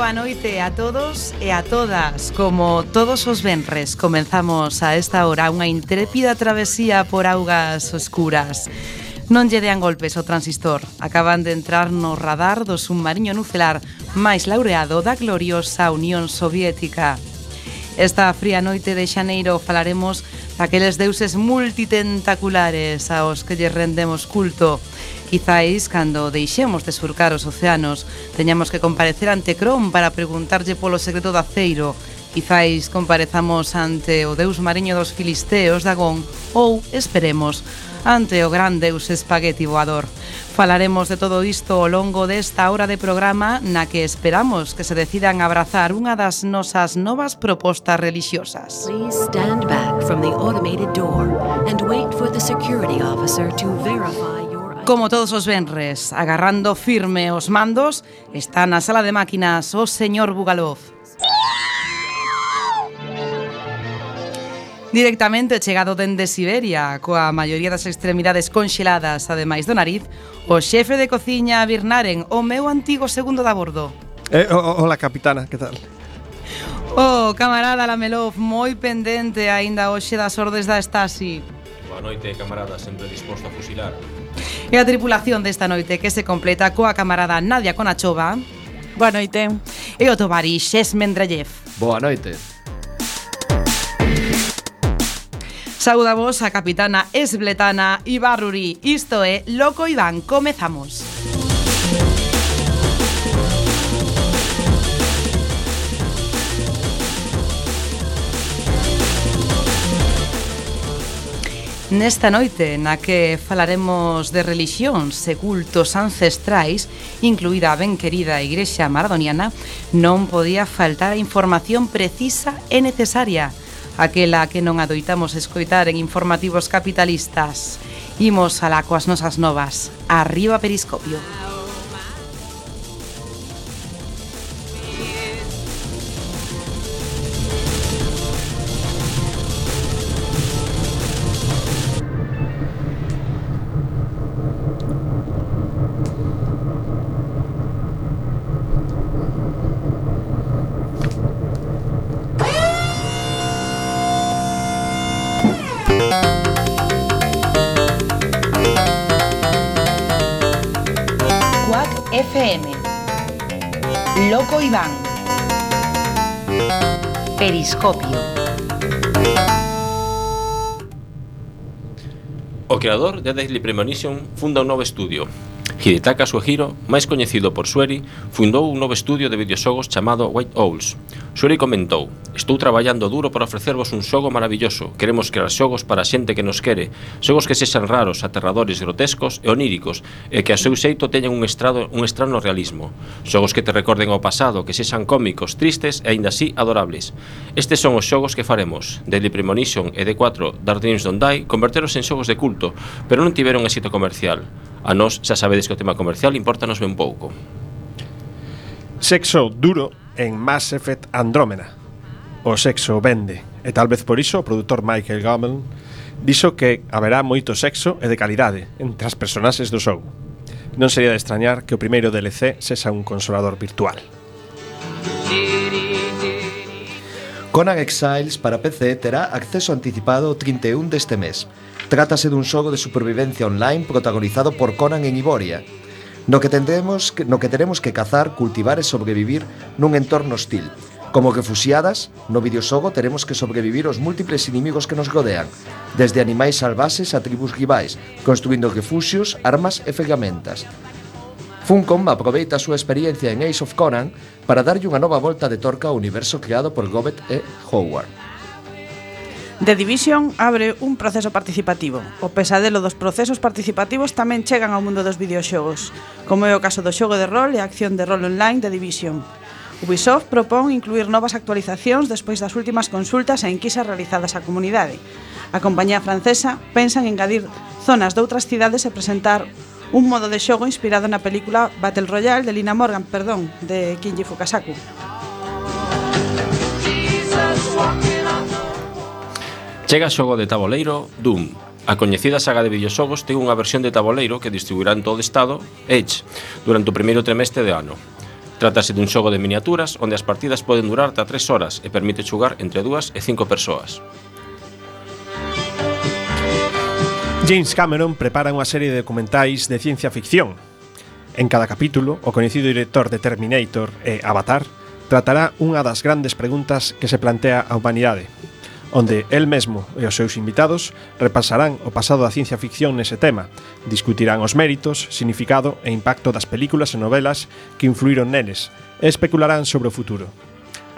boa noite a todos e a todas. Como todos os venres, comenzamos a esta hora unha intrépida travesía por augas oscuras. Non lle dean golpes ao transistor. Acaban de entrar no radar do submarino nuclear máis laureado da gloriosa Unión Soviética. Esta fría noite de xaneiro falaremos aqueles deuses multitentaculares aos que lle rendemos culto. Quizáis, cando deixemos de surcar os océanos, teñamos que comparecer ante Cron para preguntarlle polo segredo da Ceiro, Quizáis comparezamos ante o deus mariño dos filisteos Dagón ou, esperemos, ante o gran deus espagueti voador. Falaremos de todo isto ao longo desta hora de programa na que esperamos que se decidan abrazar unha das nosas novas propostas religiosas. Please stand back from the automated door and wait for the security officer to verify Como todos os venres, agarrando firme os mandos, está na sala de máquinas o señor Bugalov. Directamente chegado dende Siberia, coa maioría das extremidades conxeladas, ademais do nariz, o xefe de cociña Birnaren, o meu antigo segundo da bordo. Eh, hola, capitana, que tal? O oh, camarada Lamelov, moi pendente aínda hoxe das ordes da Stasi. Boa noite, camarada, sempre disposto a fusilar. E a tripulación desta noite que se completa coa camarada Nadia Konachova. Boa noite. E o tovarix Xes Boa noite. Saudamos a capitana esbletana Ibarruri. Isto é Loco Iván. Comezamos. Nesta noite na que falaremos de relixións e cultos ancestrais, incluída a ben querida Igrexa Maradoniana, non podía faltar a información precisa e necesaria aquela que non adoitamos escoitar en informativos capitalistas. Imos alá coas nosas novas. Arriba Periscopio. Periscopio. FM. Loco Iván. Periscopio. O creador de Deadly Premonition funda un novo estudio, Hidetaka Suehiro, máis coñecido por Sueri, fundou un novo estudio de videoxogos chamado White Owls. Sueri comentou, estou traballando duro para ofrecervos un xogo maravilloso, queremos crear xogos para a xente que nos quere, xogos que sexan raros, aterradores, grotescos e oníricos, e que a seu xeito teñan un, estrado, un estrano realismo. Xogos que te recorden ao pasado, que sexan cómicos, tristes e aínda así adorables. Estes son os xogos que faremos, Deadly Premonition e D4 Dark Dreams Don't Die, converteros en xogos de culto, pero non tiveron éxito comercial. A nós xa sabedes que o tema comercial importanos ben pouco. Sexo duro en Mass Effect Andrómena. O sexo vende, e tal vez por iso o produtor Michael Gambon dixo que haberá moito sexo e de calidade entre as personaxes do xogo. Non sería de extrañar que o primeiro DLC sexa un consolador virtual. Conan Exiles para PC terá acceso anticipado o 31 deste mes. Trátase dun xogo de supervivencia online protagonizado por Conan en Iboria, no que, tendremos, no que teremos que cazar, cultivar e sobrevivir nun entorno hostil, Como que fusiadas, no videoxogo teremos que sobrevivir aos múltiples inimigos que nos rodean, desde animais salvases a tribus rivais, construindo refuxios, armas e ferramentas. Funcom aproveita a súa experiencia en Ace of Conan para darlle unha nova volta de torca ao universo creado por Gobet e Howard. The Division abre un proceso participativo. O pesadelo dos procesos participativos tamén chegan ao mundo dos videoxogos, como é o caso do xogo de rol e a acción de rol online The Division. Ubisoft propón incluir novas actualizacións despois das últimas consultas e enquisas realizadas á comunidade. A compañía francesa pensa en engadir zonas de outras cidades e presentar un modo de xogo inspirado na película Battle Royale de Lina Morgan, perdón, de Kinji Fukasaku. Jesus, Chega xogo de taboleiro Doom. A coñecida saga de videoxogos ten unha versión de taboleiro que distribuirá en todo o estado Edge durante o primeiro trimestre de ano. Trátase dun xogo de miniaturas onde as partidas poden durar ata 3 horas e permite xugar entre 2 e 5 persoas. James Cameron prepara unha serie de documentais de ciencia ficción. En cada capítulo, o coñecido director de Terminator e Avatar tratará unha das grandes preguntas que se plantea a humanidade, onde el mesmo e os seus invitados repasarán o pasado da ciencia ficción nese tema, discutirán os méritos, significado e impacto das películas e novelas que influíron neles e especularán sobre o futuro.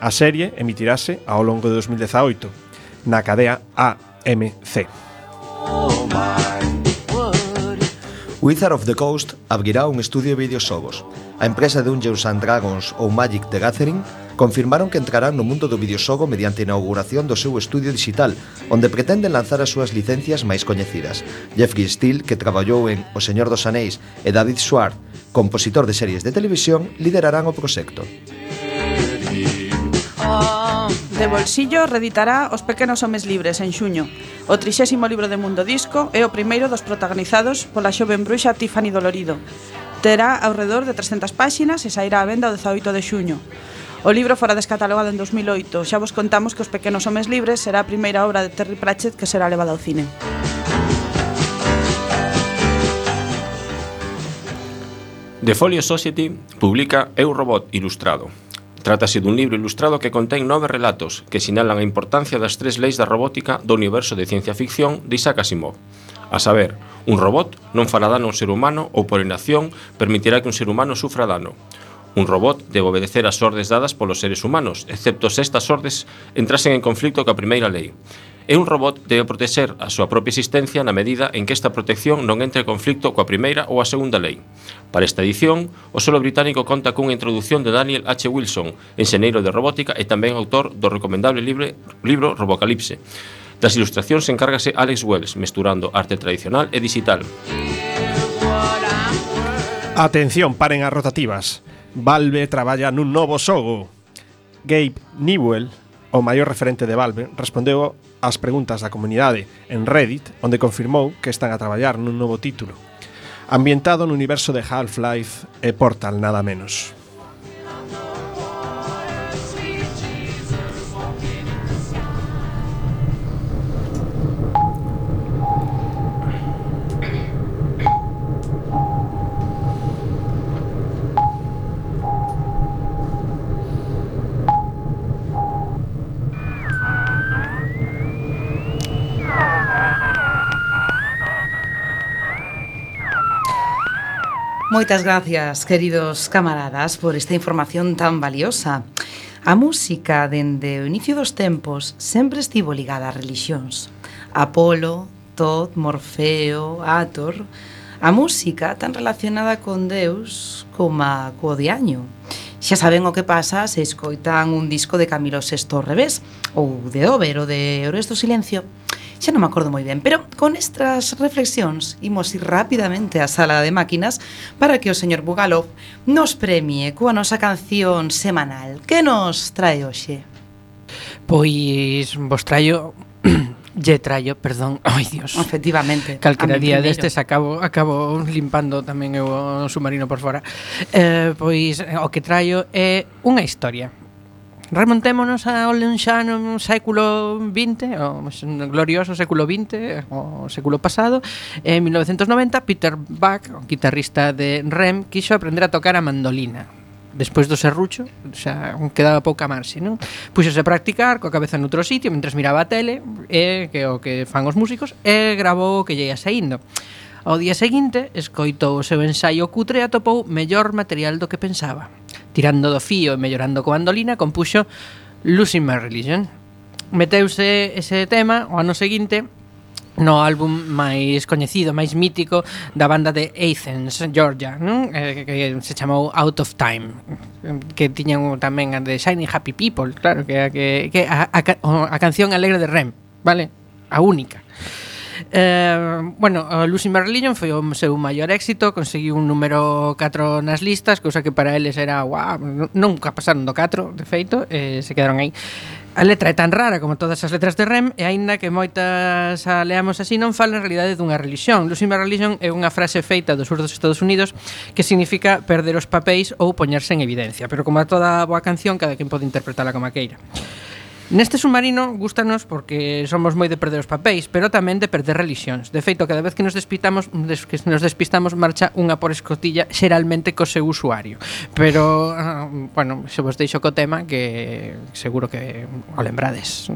A serie emitirase ao longo de 2018 na cadea AMC. Wizard of the Coast abrirá un estudio de videoxogos. A empresa de Dungeons and Dragons ou Magic the Gathering confirmaron que entrarán no mundo do videoxogo mediante a inauguración do seu estudio digital, onde pretenden lanzar as súas licencias máis coñecidas. Jeffrey Steele, que traballou en O Señor dos Anéis, e David Schwartz, compositor de series de televisión, liderarán o proxecto. Oh, de Bolsillo reeditará Os pequenos homes libres en xuño. O trixésimo libro de Mundo Disco é o primeiro dos protagonizados pola xoven bruxa Tiffany Dolorido. Terá ao redor de 300 páxinas e sairá á venda o 18 de xuño. O libro fora descatalogado en 2008. Xa vos contamos que Os pequenos homes libres será a primeira obra de Terry Pratchett que será levada ao cine. The Folio Society publica Eu Robot Ilustrado. Trátase dun libro ilustrado que contén nove relatos que sinalan a importancia das tres leis da robótica do universo de ciencia ficción de Isaac Asimov. A saber, un robot non fará dano a un ser humano ou por inacción permitirá que un ser humano sufra dano. Un robot debe obedecer as ordes dadas polos seres humanos, excepto se estas ordes entrasen en conflicto coa primeira lei. E un robot debe proteger a súa propia existencia na medida en que esta protección non entre en conflicto coa primeira ou a segunda lei. Para esta edición, o solo británico conta cunha introdución de Daniel H. Wilson, enxeneiro de robótica e tamén autor do recomendable libre, libro Robocalipse. Das ilustracións encárgase Alex Wells, mesturando arte tradicional e digital. Atención, paren as rotativas. Valve traballa nun novo xogo. Gabe Newell, o maior referente de Valve, respondeu ás preguntas da comunidade en Reddit, onde confirmou que están a traballar nun novo título, ambientado no universo de Half-Life e Portal nada menos. Moitas gracias, queridos camaradas, por esta información tan valiosa. A música, dende o inicio dos tempos, sempre estivo ligada a religións. Apolo, Tod, Morfeo, Ator... A música tan relacionada con Deus como a co diaño. Xa saben o que pasa se escoitan un disco de Camilo VI ao revés, ou de Over, ou de Ores do Silencio xa non me acordo moi ben, pero con estas reflexións imos ir rapidamente á sala de máquinas para que o señor Bugalov nos premie coa nosa canción semanal. Que nos trae hoxe? Pois vos traio lle traio, perdón, ai dios. Efectivamente. Calquera día destes acabo acabo limpando tamén eu o submarino por fora. Eh, pois eh, o que traio é unha historia remontémonos ao lonxano século XX, o glorioso século XX, o século pasado, en 1990 Peter Buck, o guitarrista de REM, quixo aprender a tocar a mandolina despois do serrucho, xa quedaba pouca marxe, non? Puxose a practicar coa cabeza noutro sitio mentres miraba a tele, e que o que fan os músicos, e grabou o que lle ia saindo. Ao día seguinte, escoitou o seu ensaio cutre e atopou mellor material do que pensaba tirando do fío e mellorando co bandolina, compuxo Losing My Religion. Meteuse ese tema o ano seguinte no álbum máis coñecido, máis mítico da banda de Athens, Georgia, non? Eh, que se chamou Out of Time, que tiñan tamén a de Shiny Happy People, claro, que, que, que a, a, a canción alegre de Rem, vale? A única. Eh, bueno, o Lucy Merlillon foi o seu maior éxito, conseguiu un número 4 nas listas, cousa que para eles era, guau, nunca pasaron do 4, de feito, eh, se quedaron aí. A letra é tan rara como todas as letras de Rem e aínda que moitas a leamos así non fala en realidade dunha religión. Lucy Religion é unha frase feita do sur dos Estados Unidos que significa perder os papéis ou poñerse en evidencia, pero como a toda boa canción cada quen pode interpretala como a queira. Neste submarino gustanos porque somos moi de perder os papéis, pero tamén de perder relixións. De feito, cada vez que nos despistamos, des, que nos despistamos marcha unha por escotilla xeralmente co seu usuario. Pero, ah, bueno, se vos deixo co tema que seguro que o lembrades.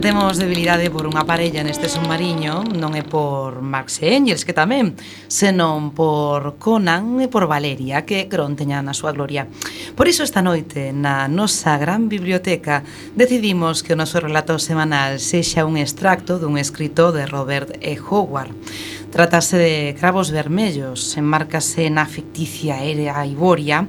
temos debilidade por unha parella neste submarino, non é por Max e Engels, que tamén, senón por Conan e por Valeria, que Cron teña na súa gloria. Por iso esta noite, na nosa gran biblioteca, decidimos que o noso relato semanal sexa un extracto dun escrito de Robert E. Howard. Tratase de Cravos Vermellos, enmárcase na ficticia aérea Iboria,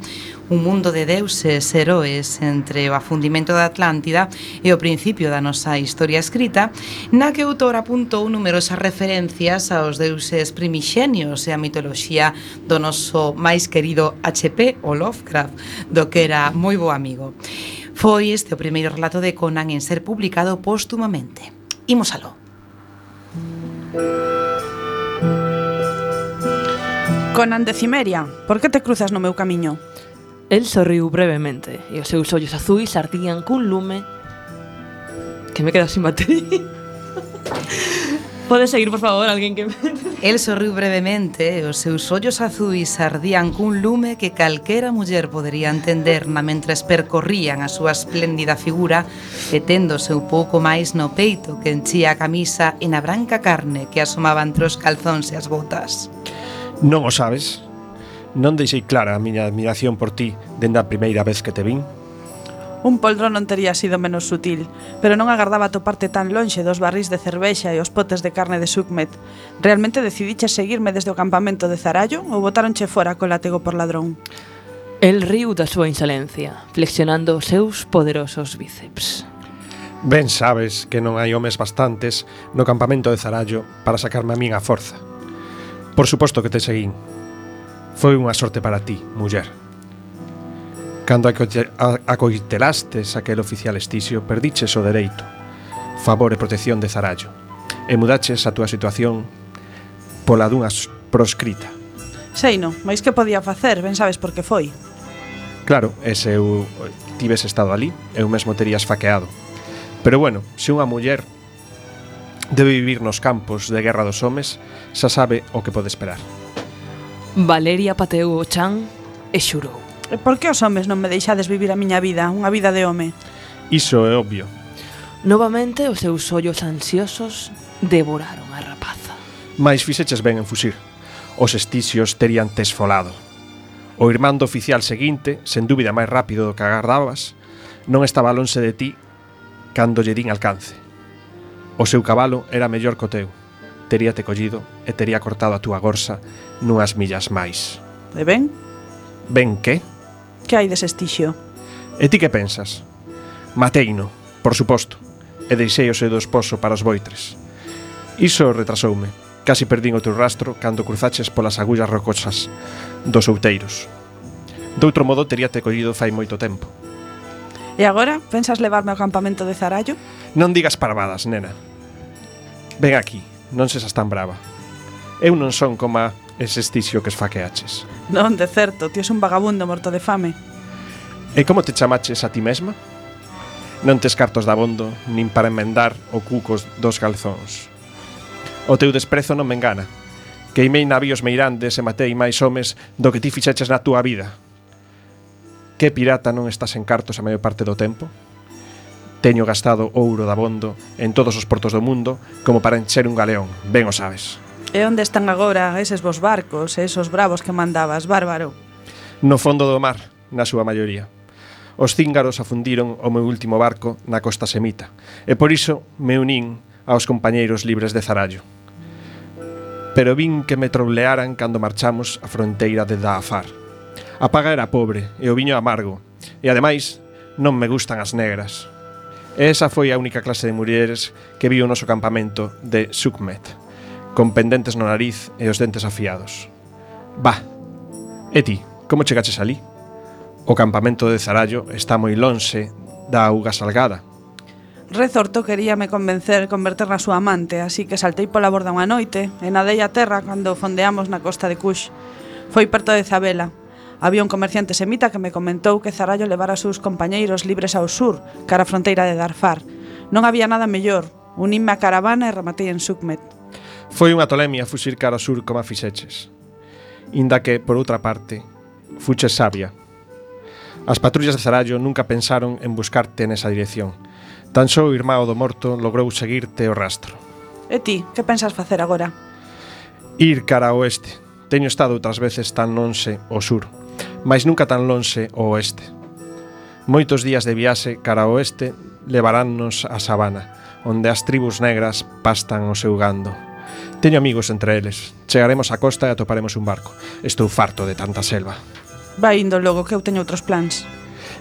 un mundo de deuses, e heróis entre o afundimento da Atlántida e o principio da nosa historia escrita, na que o autor apuntou numerosas referencias aos deuses primixenios e a mitoloxía do noso máis querido HP, o Lovecraft, do que era moi bo amigo. Foi este o primeiro relato de Conan en ser publicado póstumamente. Imos aló. Conan de Cimeria, por que te cruzas no meu camiño? El sorriu brevemente e os seus ollos azuis ardían cun lume que me quedo sin batería. Pode seguir, por favor, alguén que me... El sorriu brevemente e os seus ollos azuis ardían cun lume que calquera muller podería entender na mentres percorrían a súa espléndida figura e tendos seu pouco máis no peito que enchía a camisa e na branca carne que asomaba entre os calzóns e as botas. Non o sabes, Non deixei clara a miña admiración por ti dende a primeira vez que te vin? Un polro non tería sido menos sutil, pero non agardaba toparte tan lonxe dos barris de cervexa e os potes de carne de Sucmet. Realmente decidiche seguirme desde o campamento de Zarallo ou botáronche fora co látego por ladrón? El riu da súa insolencia, flexionando os seus poderosos bíceps. Ben sabes que non hai homes bastantes no campamento de Zarallo para sacarme a min a forza. Por suposto que te seguín, Foi unha sorte para ti, muller. Cando acoitelastes aquel oficial estisio, perdiches o dereito, favor e protección de Zarallo, e mudaches a túa situación pola dunha proscrita. Sei non, máis que podía facer, ben sabes por que foi. Claro, e se eu tives estado ali, eu mesmo terías faqueado. Pero bueno, se unha muller debe vivir nos campos de guerra dos homes, xa sabe o que pode esperar. Valeria pateou o chan e xurou. E por que os homes non me deixades vivir a miña vida, unha vida de home? Iso é obvio. Novamente os seus ollos ansiosos devoraron a rapaza. Mais fixeches ben en fuxir. Os estixios terían tesfolado. O irmán do oficial seguinte, sen dúbida máis rápido do que agardabas, non estaba lonxe de ti cando lle din alcance. O seu cabalo era mellor co teu teríate collido e tería cortado a túa gorsa nunhas millas máis. E ben? Ben que? Que hai desestixio? E ti que pensas? Mateino, por suposto, e deixei o seu do esposo para os boitres. Iso retrasoume. Casi perdín o teu rastro cando cruzaches polas agullas rocosas dos outeiros. Doutro modo teríate collido fai moito tempo. E agora, pensas levarme ao campamento de Zarallo? Non digas parvadas, nena. Ven aquí, non sesas tan brava. Eu non son como ese estixio que esfaqueaches. Non, de certo, ti és un vagabundo morto de fame. E como te chamaches a ti mesma? Non tes cartos de abondo, nin para enmendar o cucos dos calzóns. O teu desprezo non me engana. Queimei navíos meirandes e matei máis homes do que ti fixeches na túa vida. Que pirata non estás en cartos a maior parte do tempo? Teño gastado ouro dabondo en todos os portos do mundo como para encher un galeón, ben o sabes. E onde están agora eses vos barcos, esos bravos que mandabas, bárbaro? No fondo do mar, na súa maioría. Os cíngaros afundiron o meu último barco na costa semita, e por iso me unín aos compañeiros libres de Zarallo. Pero vin que me troblearan cando marchamos a fronteira de Daafar. A paga era pobre e o viño amargo, e ademais non me gustan as negras. E esa foi a única clase de mulleres que viu o noso campamento de Sukmet, con pendentes no nariz e os dentes afiados. Bah, e ti, como chegaches alí? O campamento de Zarallo está moi lonxe da auga salgada. Rezorto queríame convencer converter na súa amante, así que saltei pola borda unha noite e nadei a terra cando fondeamos na costa de Cush. Foi perto de Zabela, Había un comerciante semita que me comentou que Zarallo levara os seus compañeiros libres ao sur, cara a fronteira de Darfar. Non había nada mellor. Unime a caravana e rematei en Sukmet. Foi unha tolemia fuxir cara ao sur como a fixeches. Inda que, por outra parte, fuches sabia. As patrullas de Zarallo nunca pensaron en buscarte nesa dirección. Tan só o irmão do morto logrou seguirte o rastro. E ti, que pensas facer agora? Ir cara a oeste. Teño estado outras veces tan lonxe ao sur mas nunca tan lonxe ao oeste. Moitos días de viaxe cara ao oeste levarannos á sabana, onde as tribus negras pastan o seu gando. Teño amigos entre eles. Chegaremos á costa e atoparemos un barco. Estou farto de tanta selva. Vai indo logo que eu teño outros plans.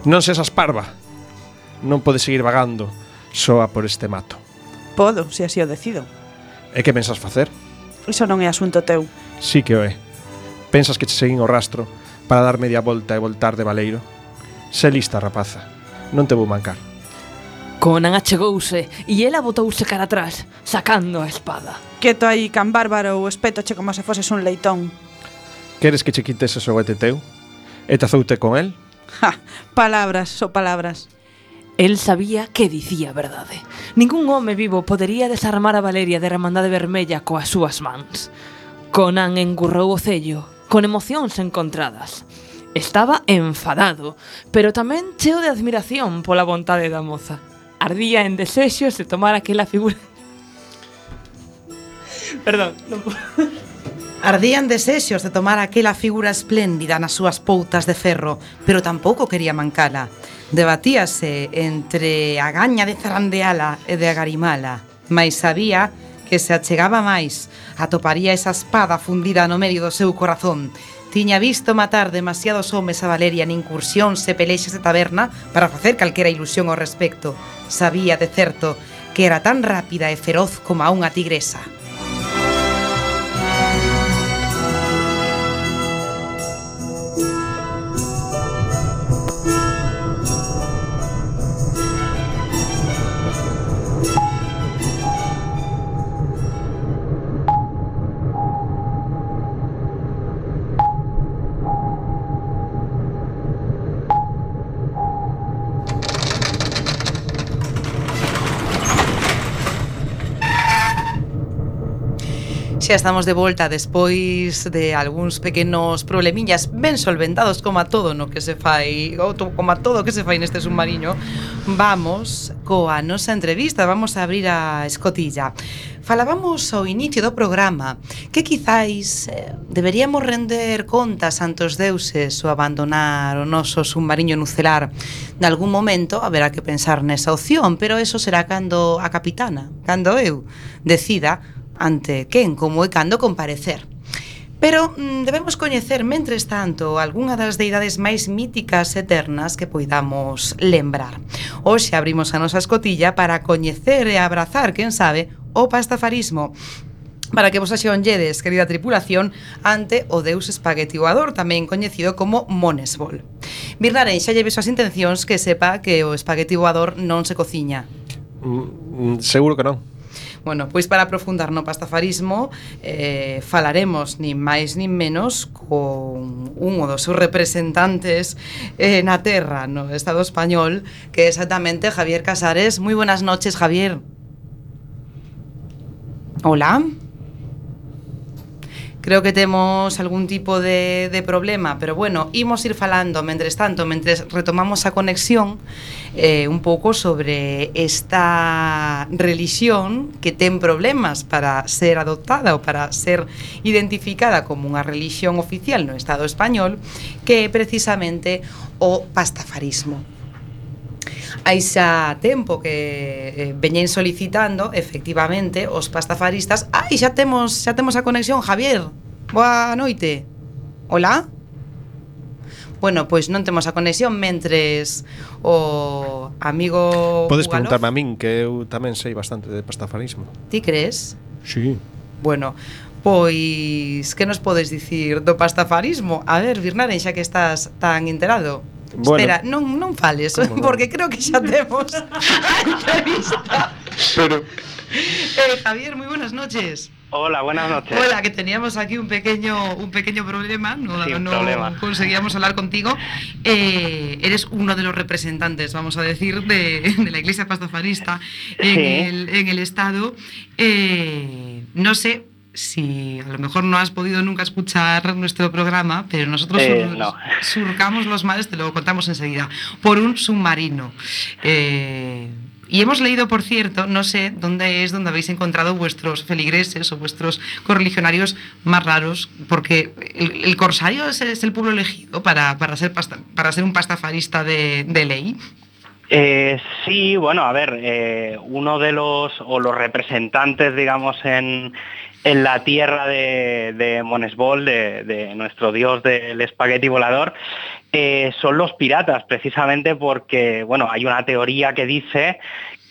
Non sesas parva. Non podes seguir vagando soa por este mato. Podo, se así o decido. E que pensas facer? Iso non é asunto teu. Sí que o é. Pensas que che seguín o rastro para dar media volta e voltar de Baleiro. Se lista, rapaza, non te vou mancar. Conan achegouse e ela botouse cara atrás, sacando a espada. Quieto aí, can bárbaro, ou espétache como se foses un leitón. Queres que che quites ese xoguete teu? E tazoute con el? Ja, palabras, so palabras. El sabía que dicía a verdade. Ningún home vivo podería desarmar a Valeria de Remandade Vermella coas súas mans. Conan engurrou o cello con emocións encontradas. Estaba enfadado, pero tamén cheo de admiración pola vontade da moza. Ardía en desexos de tomar aquela figura... Perdón, non. Ardían desexos de tomar aquela figura espléndida nas súas poutas de ferro, pero tampouco quería mancala. Debatíase entre a gaña de zarandeala e de agarimala, mais sabía que se achegaba máis, atoparía esa espada fundida no medio do seu corazón. Tiña visto matar demasiados homes a Valeria en incursións e pelexas de taberna para facer calquera ilusión ao respecto. Sabía de certo que era tan rápida e feroz como a unha tigresa. xa estamos de volta despois de algúns pequenos problemiñas ben solventados como a todo no que se fai, ou como a todo que se fai neste submarino, vamos coa nosa entrevista, vamos a abrir a escotilla. Falábamos ao inicio do programa que quizáis eh, deberíamos render contas ante os deuses ou abandonar o noso submarino nucelar. Nalgún momento haberá que pensar nesa opción, pero eso será cando a capitana, cando eu decida ante quen, como e cando comparecer. Pero mm, debemos coñecer, mentres tanto, algunha das deidades máis míticas eternas que poidamos lembrar. Hoxe abrimos a nosa escotilla para coñecer e abrazar, quen sabe, o pastafarismo para que vos axeonlledes, querida tripulación, ante o deus espaguetioador, tamén coñecido como Monesbol. Birnaren, xa lleves as intencións que sepa que o espaguetioador non se cociña. Mm, mm seguro que non. Bueno, pois para aprofundar no pastafarismo eh, falaremos nin máis nin menos con un dos seus representantes eh, na terra, no Estado español, que é exactamente Javier Casares. Moi buenas noches, Javier. Hola. Hola creo que temos algún tipo de, de problema, pero bueno, imos ir falando, mentres tanto, mentres retomamos a conexión, eh, un pouco sobre esta religión que ten problemas para ser adoptada ou para ser identificada como unha religión oficial no Estado español, que é precisamente o pastafarismo hai xa tempo que eh, veñen solicitando efectivamente os pastafaristas. Ai, xa temos, xa temos a conexión, Javier. Boa noite. Hola. Bueno, pois non temos a conexión mentres o amigo Podes Ugalov, preguntarme a min que eu tamén sei bastante de pastafarismo. Ti crees? Sí. Bueno, pois que nos podes dicir do pastafarismo? A ver, Birnaren, xa que estás tan enterado. Bueno. Espera, non, non fales, Como non? porque creo que xa temos a entrevista. Pero Eh, Javier, muy buenas noches. Hola, buenas noches. Hola, que teníamos aquí un pequeño un pequeño problema, no, Sin no problema. conseguíamos hablar contigo. Eh, eres uno de los representantes, vamos a decir, de, de la Iglesia Pastafarista en, Sí. el, en el Estado. Eh, no sé si a lo mejor no has podido nunca escuchar nuestro programa, pero nosotros Eh, sur- no. surcamos los mares, te lo contamos enseguida, por un submarino. Eh, Y hemos leído, por cierto, no sé dónde es donde habéis encontrado vuestros feligreses o vuestros correligionarios más raros, porque el, el corsario es, es el pueblo elegido para, para, ser, pasta- para ser un pastafarista de, de ley. Eh, sí, bueno, a ver, eh, uno de los, o los representantes, digamos, en, en la tierra de, de Monesbol, de, nuestro dios del espagueti volador, eh, son los piratas, precisamente porque, bueno, hay una teoría que dice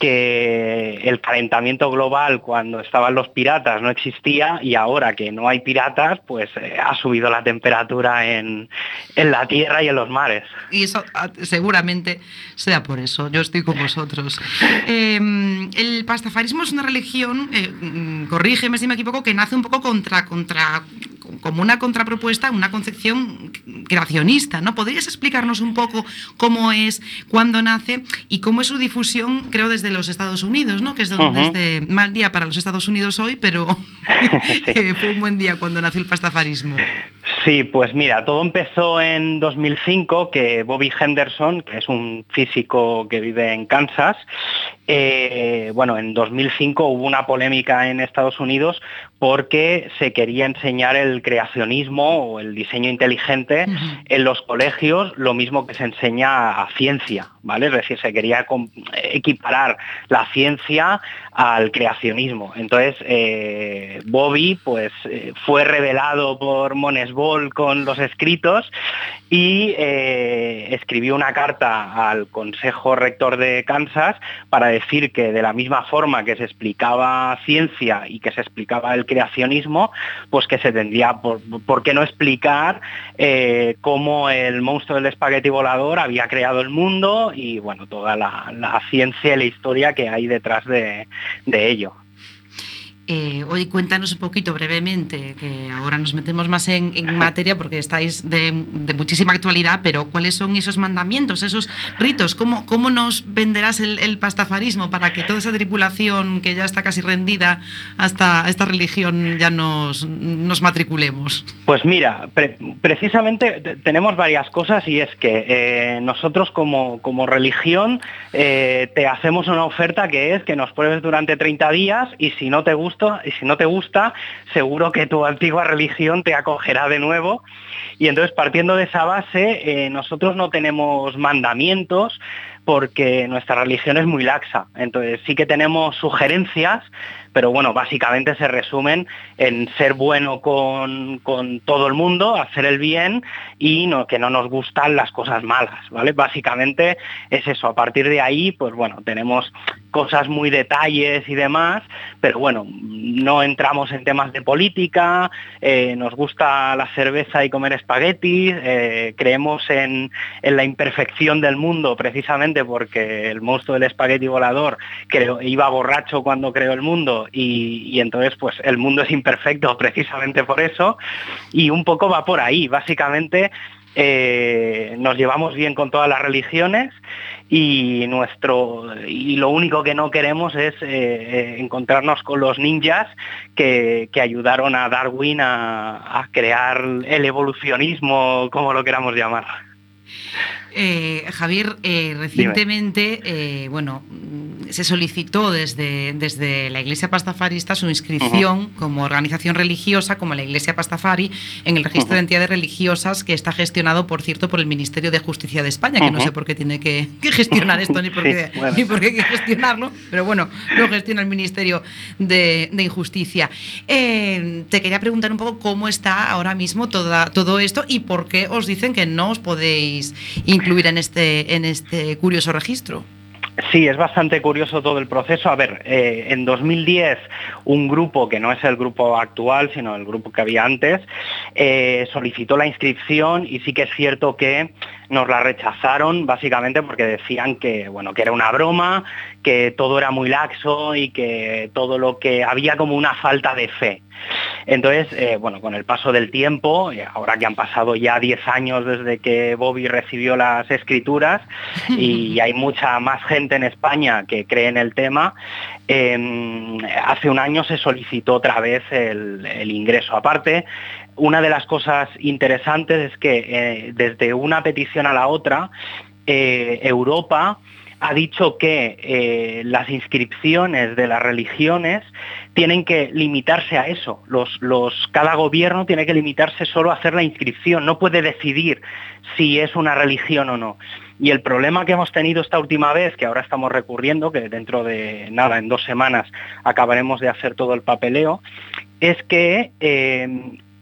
que el calentamiento global cuando estaban los piratas no existía y ahora que no hay piratas, pues eh, ha subido la temperatura en, en la tierra y en los mares. Y eso ah, seguramente sea por eso. Yo estoy con vosotros. Eh, el pastafarismo es una religión, eh, mm, corrígeme si me equivoco, que nace un poco contra, contra, como una contrapropuesta, una concepción creacionista, ¿no? ¿Podrías explicarnos un poco cómo es, cuándo nace y cómo es su difusión, creo, desde los Estados Unidos, ¿no? Que es donde Ujú. desde mal día para los Estados Unidos hoy, pero eh, fue un buen día cuando nació el pastafarismo. Sí, pues mira, todo empezó en 2005 que Bobby Henderson, que es un físico que vive en Kansas, eh, bueno, en 2005 hubo una polémica en Estados Unidos porque se quería enseñar el creacionismo o el diseño inteligente en los colegios, lo mismo que se enseña a ciencia, ¿vale? Es decir, se quería com- equiparar la ciencia al creacionismo. Entonces, eh, Bobby pues eh, fue revelado por Monesbol con los escritos y eh, escribió una carta al Consejo Rector de Kansas para decir que de la misma forma que se explicaba ciencia y que se explicaba el creacionismo, pues que se tendría por, por qué no explicar eh, cómo el monstruo del espagueti volador había creado el mundo y bueno, toda la, la ciencia y la historia que hay detrás de, de ello. Eh, hoy cuéntanos un poquito brevemente, que ahora nos metemos más en, materia porque estáis de, muchísima actualidad, pero ¿cuáles son esos mandamientos, esos ritos? ¿Cómo, cómo nos venderás el, pastafarismo para que toda esa tripulación que ya está casi rendida hasta esta religión ya nos, matriculemos? Pues mira, pre- precisamente te- tenemos varias cosas y es que eh, nosotros como, como religión eh, te hacemos una oferta que es que nos pruebes durante 30 días y si no te gusta, y si no te gusta, seguro que tu antigua religión te acogerá de nuevo. Y entonces partiendo de esa base, eh, nosotros no tenemos mandamientos porque nuestra religión es muy laxa. Entonces sí que tenemos sugerencias, pero bueno, básicamente se resumen en ser bueno con, con todo el mundo, hacer el bien y que no nos gustan las cosas malas, ¿vale? Básicamente es eso. A partir de ahí, pues bueno, tenemos cosas muy detalles y demás, pero bueno, no entramos en temas de política, eh, nos gusta la cerveza y comer espaguetis, eh, creemos en, en la imperfección del mundo precisamente porque el monstruo del espagueti volador creo, iba borracho cuando creó el mundo y, entonces pues el mundo es imperfecto precisamente por eso y un poco va por ahí, básicamente eh, nos llevamos bien con todas las religiones y nuestro y lo único que no queremos es eh, eh, encontrarnos con los ninjas que, que ayudaron a Darwin a crear el evolucionismo, como lo queramos llamar. Eh, Javier, eh, recientemente, eh, bueno, mm, se solicitó desde, desde la Iglesia Pastafarista su inscripción como organización religiosa, como la Iglesia Pastafari, en el registro de entidades religiosas que está gestionado, por cierto, por el Ministerio de Justicia de España, que no sé por qué tiene que, que gestionar esto ni por, Sí, qué, bueno. ni por qué hay que gestionarlo, pero bueno, lo gestiona el Ministerio de, de Injusticia. Te quería preguntar un poco cómo está ahora mismo toda, todo esto y por qué os dicen que no os podéis incluir en este, en este curioso registro. Sí, es bastante curioso todo el proceso. A ver, eh, en 2010 un grupo que no es el grupo actual, sino el grupo que había antes, eh, solicitó la inscripción y sí que es cierto que nos la rechazaron básicamente porque decían que, bueno, que era una broma, que todo era muy laxo y que todo lo que había como una falta de fe. Entonces, eh, bueno, con el paso del tiempo, eh, ahora que han pasado ya 10 años desde que Bobby recibió las escrituras y hay mucha más gente en España que cree en el tema, eh, hace un año se solicitó otra vez el, el ingreso. Aparte, una de las cosas interesantes es que eh, desde una petición a la otra, eh, Europa ha dicho que eh, las inscripciones de las religiones tienen que limitarse a eso. Cada gobierno tiene que limitarse solo a hacer la inscripción, no puede decidir si es una religión o no. Y el problema que hemos tenido esta última vez, que ahora estamos recurriendo, que dentro de nada, en dos semanas, acabaremos de hacer todo el papeleo, es que eh,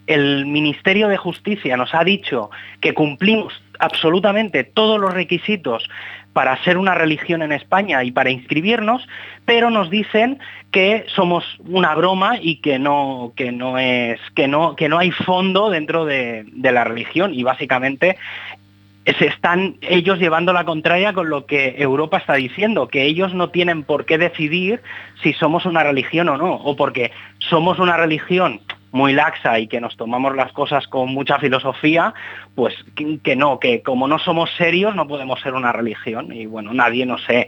el Ministerio de Justicia nos ha dicho que cumplimos absolutamente todos los requisitos para ser una religión en España y para inscribirnos, pero nos dicen que somos una broma y que no, que no es, que no, que no hay fondo dentro de, de la religión. Y básicamente se están ellos llevando la contraria con lo que Europa está diciendo, que ellos no tienen por qué decidir si somos una religión o no, o porque somos una religión muy laxa y que nos tomamos las cosas con mucha filosofía, pues que, que no, que como no somos serios no podemos ser una religión. Y bueno, nadie, no sé,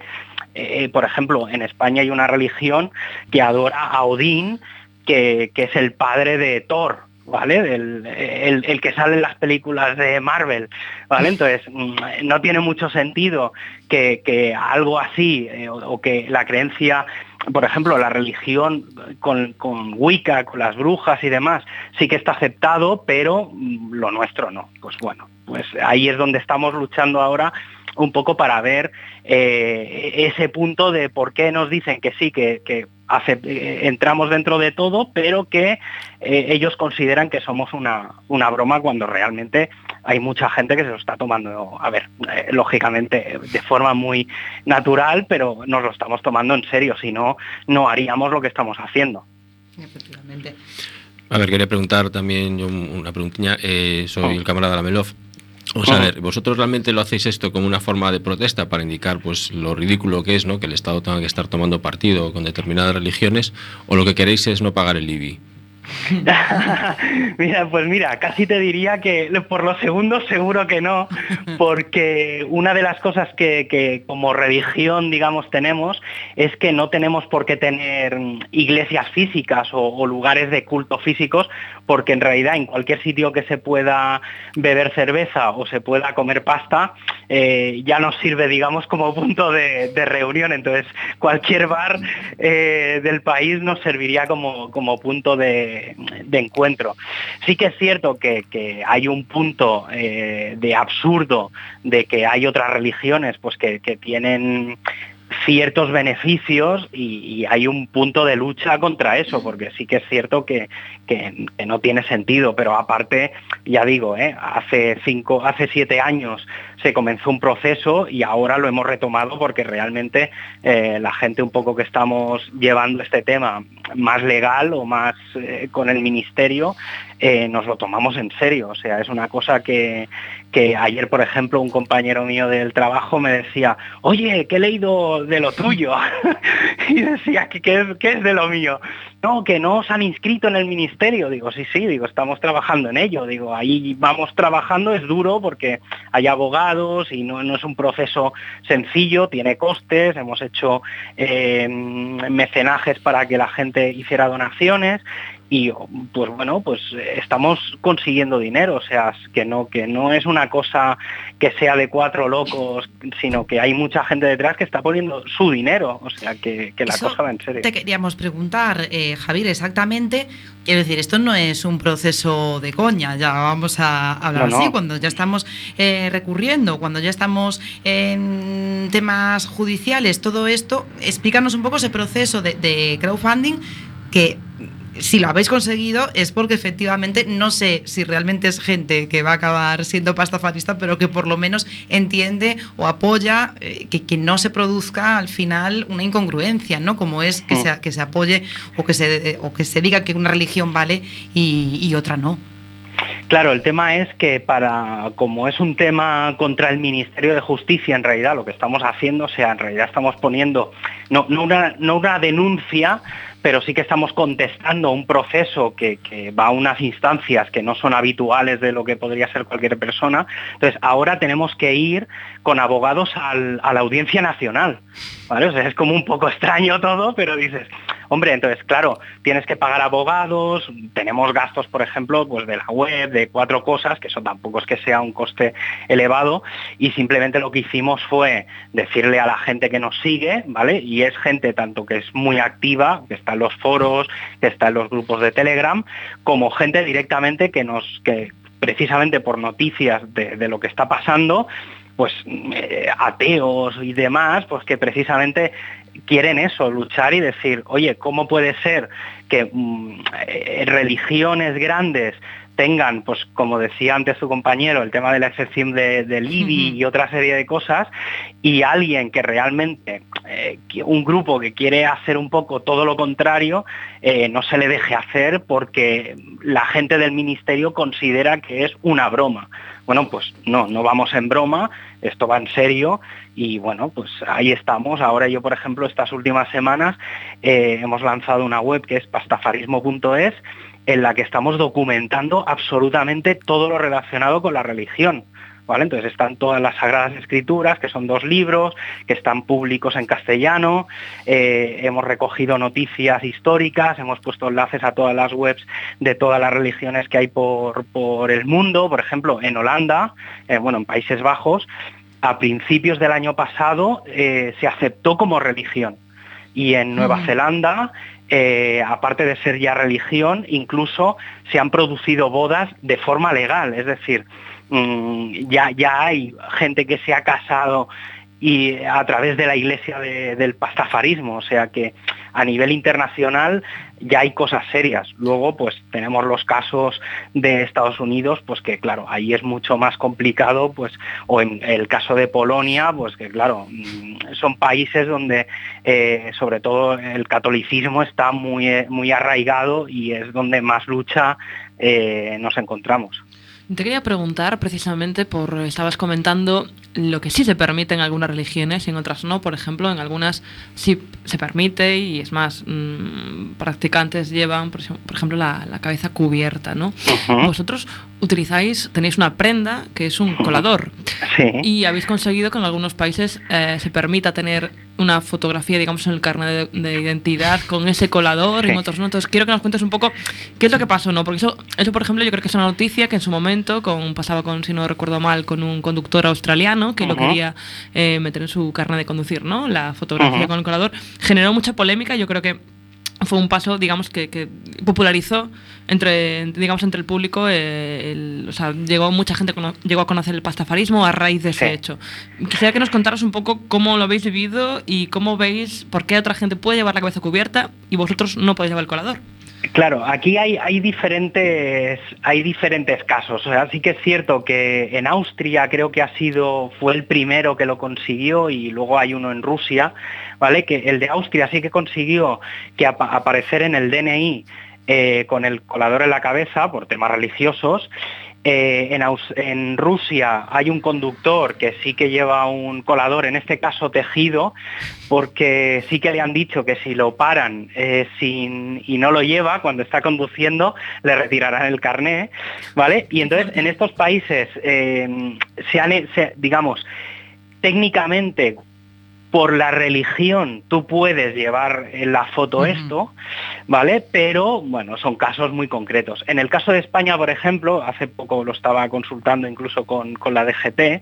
eh, por ejemplo, en España hay una religión que adora a Odín, que, que es el padre de Thor, ¿vale? Del- el, el que sale en las películas de Marvel, ¿vale? Entonces, mm, no tiene mucho sentido que, que algo así, eh, o, o que la creencia, por ejemplo, la religión con, con Wicca, con las brujas y demás, sí que está aceptado, pero mm, lo nuestro no. Pues bueno, pues ahí es donde estamos luchando ahora un poco para ver eh, ese punto de por qué nos dicen que sí, que, que eh, entramos dentro de todo, pero que eh, ellos consideran que somos una, una broma cuando realmente hay mucha gente que se lo está tomando, a ver, eh, lógicamente de forma muy natural, pero nos lo estamos tomando en serio, si no, no haríamos lo que estamos haciendo. Efectivamente. A ver, quería preguntar también yo un- una preguntilla. Eh, soy el camarada Lamelov. Vamos a ver, ¿vosotros realmente lo hacéis esto como una forma de protesta para indicar pues lo ridículo que es ¿no? que el Estado tenga que estar tomando partido con determinadas religiones o lo que queréis es no pagar el IBI? mira, pues mira, casi te diría que por los segundos seguro que no, porque una de las cosas que, que como religión, digamos, tenemos es que no tenemos por qué tener iglesias físicas o, o lugares de culto físicos, porque en realidad en cualquier sitio que se pueda beber cerveza o se pueda comer pasta, eh, ya nos sirve, digamos, como punto de, de reunión. Entonces, cualquier bar eh, del país nos serviría como, como punto de, de encuentro. Sí que es cierto que, que hay un punto eh, de absurdo de que hay otras religiones pues que, que tienen ciertos beneficios y, hay un punto de lucha contra eso, porque sí que es cierto que, que- que no tiene sentido, pero aparte, ya digo, ¿eh? hace cinco, hace siete años se comenzó un proceso y ahora lo hemos retomado porque realmente eh, la gente un poco que estamos llevando este tema más legal o más eh, con el ministerio, eh, nos lo tomamos en serio. O sea, es una cosa que, que ayer, por ejemplo, un compañero mío del trabajo me decía, oye, que he leído de lo tuyo. y decía, ¿qué, qué es, qué es de lo mío? No, que no os han inscrito en el ministerio. Digo, sí, sí, digo, estamos trabajando en ello. Digo, ahí vamos trabajando, es duro porque hay abogados y no, es un proceso sencillo, tiene costes, hemos hecho eh, mecenajes para que la gente hiciera donaciones y pues bueno pues estamos consiguiendo dinero o sea que no que no es una cosa que sea de cuatro locos sino que hay mucha gente detrás que está poniendo su dinero o sea que, que la Eso cosa va en serio Te queríamos preguntar, eh, Javier, exactamente. Quiero decir, esto no es un proceso de coña, ya vamos a hablar No, así, no. cuando ya estamos eh, recurriendo, cuando ya estamos en temas judiciales, todo esto, explícanos un poco ese proceso de, de crowdfunding que si lo habéis conseguido es porque efectivamente no sé si realmente es gente que va a acabar siendo pastafarista, pero que por lo menos entiende o apoya eh, que, que no se produzca al final una incongruencia, ¿no? Como es que, Mm. se, que se apoye o que se, o que se diga que una religión vale y, y otra no. Claro, el tema es que para, como es un tema contra el Ministerio de Justicia, en realidad lo que estamos haciendo, o sea, en realidad estamos poniendo, no, no, una, no una denuncia, pero sí que estamos contestando un proceso que, va a unas instancias que no son habituales de lo que podría ser cualquier persona. Entonces, ahora tenemos que ir con abogados al- a la Audiencia Nacional. ¿vale? Es como un poco extraño todo, pero dices, Hombre, entonces, claro, tienes que pagar abogados, tenemos gastos, por ejemplo, pues de la web, de cuatro cosas, que eso tampoco es que sea un coste elevado, y simplemente lo que hicimos fue decirle a la gente que nos sigue, ¿vale? Y es gente tanto que es muy activa, que está en los foros, que está en los grupos de Telegram, como gente directamente que nos, que precisamente por noticias de, lo que está pasando, pues eh, ateos y demás, pues que precisamente quieren eso, luchar y decir, oye, ¿cómo puede ser que mm, eh, religiones grandes tengan, pues como decía antes su compañero, el tema de la excepción de, del IBI y otra serie de cosas, y alguien que realmente, eh, un grupo que quiere hacer un poco todo lo contrario, eh, no se le deje hacer porque la gente del ministerio considera que es una broma. Bueno, pues no, no vamos en broma, esto va en serio y bueno, pues ahí estamos. Ahora yo, por ejemplo, estas últimas semanas eh, hemos lanzado una web que es pastafarismo.es en la que estamos documentando absolutamente todo lo relacionado con la religión. ¿Vale? Entonces están todas las Sagradas Escrituras, que son dos libros, que están públicos en castellano, eh, hemos recogido noticias históricas, hemos puesto enlaces a todas las webs de todas las religiones que hay por, por el mundo, por ejemplo, en Holanda, eh, bueno, en Países Bajos, a principios del año pasado eh, se aceptó como religión. Y en Nueva Ujú. Zelanda, eh, aparte de ser ya religión, incluso se han producido bodas de forma legal, es decir, mm, ya, ya hay gente que se ha casado y a través de la iglesia de- del pastafarismo, o sea que a nivel internacional ya hay cosas serias. Luego, pues tenemos los casos de Estados Unidos, pues que claro, ahí es mucho más complicado, pues, o en el caso de Polonia, pues que claro, mm, son países donde eh, sobre todo el catolicismo está muy, eh, muy arraigado y es donde más lucha eh, nos encontramos. Te quería preguntar precisamente por, estabas comentando lo que sí se permite en algunas religiones y en otras no. Por ejemplo, en algunas sí se permite y es más, mm, practicantes llevan, por, ej- por ejemplo, la, la cabeza cubierta, ¿no? Ujú. Vosotros utilizáis, tenéis una prenda que es un colador Sí. y habéis conseguido que en algunos países eh, se permita tener una fotografía, digamos, en el carnet de, de identidad con ese colador y en otros no. Entonces quiero que nos cuentes un poco qué es lo que pasó, ¿no? Porque eso, eso, por ejemplo, yo creo que es una noticia que en su momento con, pasaba con, si no recuerdo mal, con un conductor australiano que lo quería eh, meter en su carnet de conducir, ¿no? La fotografía con el colador. Generó mucha polémica, yo creo que fue un paso, digamos, que, que popularizó entre, digamos, entre el público, eh, el- o sea, llegó mucha gente, cono- llegó a conocer el pastafarismo a raíz de ese Sí. hecho. Quisiera que nos contaras un poco cómo lo habéis vivido y cómo veis por qué otra gente puede llevar la cabeza cubierta y vosotros no podéis llevar el colador. Claro, aquí hay, diferentes hay diferentes casos. O sea, sí que es cierto que en Austria creo que ha sido fue el primero que lo consiguió y luego hay uno en Rusia, ¿vale? Que el de Austria sí que consiguió que apa- aparecer en el DNI eh, con el colador en la cabeza por temas religiosos. Eh, en, Rusia hay un conductor que sí que lleva un colador, en este caso tejido, porque sí que le han dicho que si lo paran eh, y no lo lleva cuando está conduciendo, le retirarán el carné, ¿vale? Y entonces en estos países eh, se han, digamos, técnicamente por la religión tú puedes llevar en la foto esto, ¿vale? Pero bueno, son casos muy concretos. En el caso de España, por ejemplo, hace poco lo estaba consultando incluso con, con la DGT,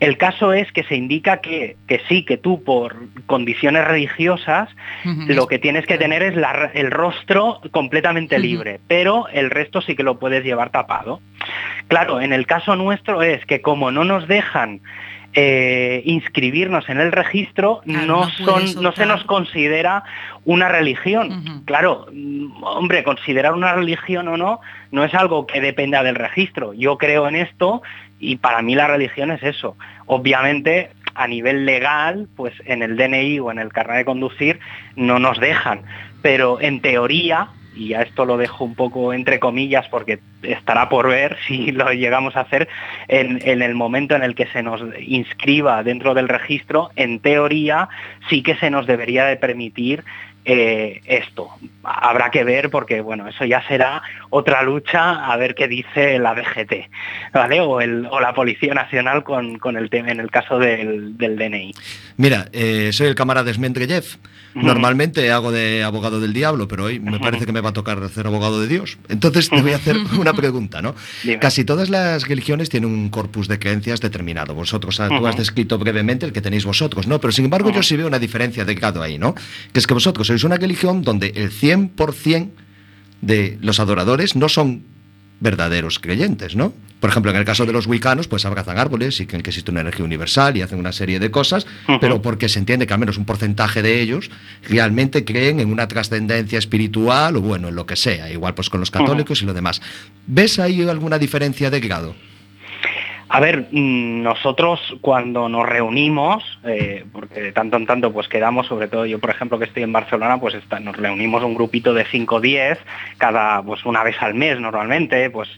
el caso es que se indica que, que sí, que tú por condiciones religiosas lo que tienes que tener es la- el rostro completamente libre, pero el resto sí que lo puedes llevar tapado. Claro, en el caso nuestro es que como no nos dejan eh, inscribirnos en el registro, no, son, no se nos considera una religión. Claro, hombre, considerar una religión o no no es algo que dependa del registro. Yo creo en esto y para mí la religión es eso. Obviamente, a nivel legal, pues en el DNI o en el carnet de conducir no nos dejan, pero en teoría, y a esto lo dejo un poco entre comillas porque estará por ver si lo llegamos a hacer en, en el momento en el que se nos inscriba dentro del registro, en teoría sí que se nos debería de permitir eh, esto. habrá que ver porque, bueno, eso ya será otra lucha a ver qué dice la DGT, ¿vale? O, el, o la Policía Nacional con, con el tema, en el caso del, del DNI. Mira, eh, soy el camarada Smendreyev. Normalmente hago de abogado del diablo, pero hoy me parece que me va a tocar hacer abogado de Dios. Entonces te voy a hacer una pregunta, ¿no? Dime. Casi todas las religiones tienen un corpus de creencias determinado. Vosotros, tú has descrito brevemente el que tenéis vosotros, ¿no? Pero sin embargo yo sí veo una diferencia de grado ahí, ¿no? Que es que vosotros sois una religión donde el 100% de los adoradores no son verdaderos creyentes, ¿no? Por ejemplo, en el caso de los wicanos, pues abrazan árboles y creen que existe una energía universal y hacen una serie de cosas, pero porque se entiende que al menos un porcentaje de ellos realmente creen en una trascendencia espiritual o bueno, en lo que sea, igual pues con los católicos y lo demás. ¿Ves ahí alguna diferencia de grado? A ver, mm, nosotros cuando nos reunimos, eh, porque de tanto en tanto pues quedamos, sobre todo yo por ejemplo que estoy en Barcelona, pues nos reunimos un grupito de 5 o 10, cada pues una vez al mes normalmente, pues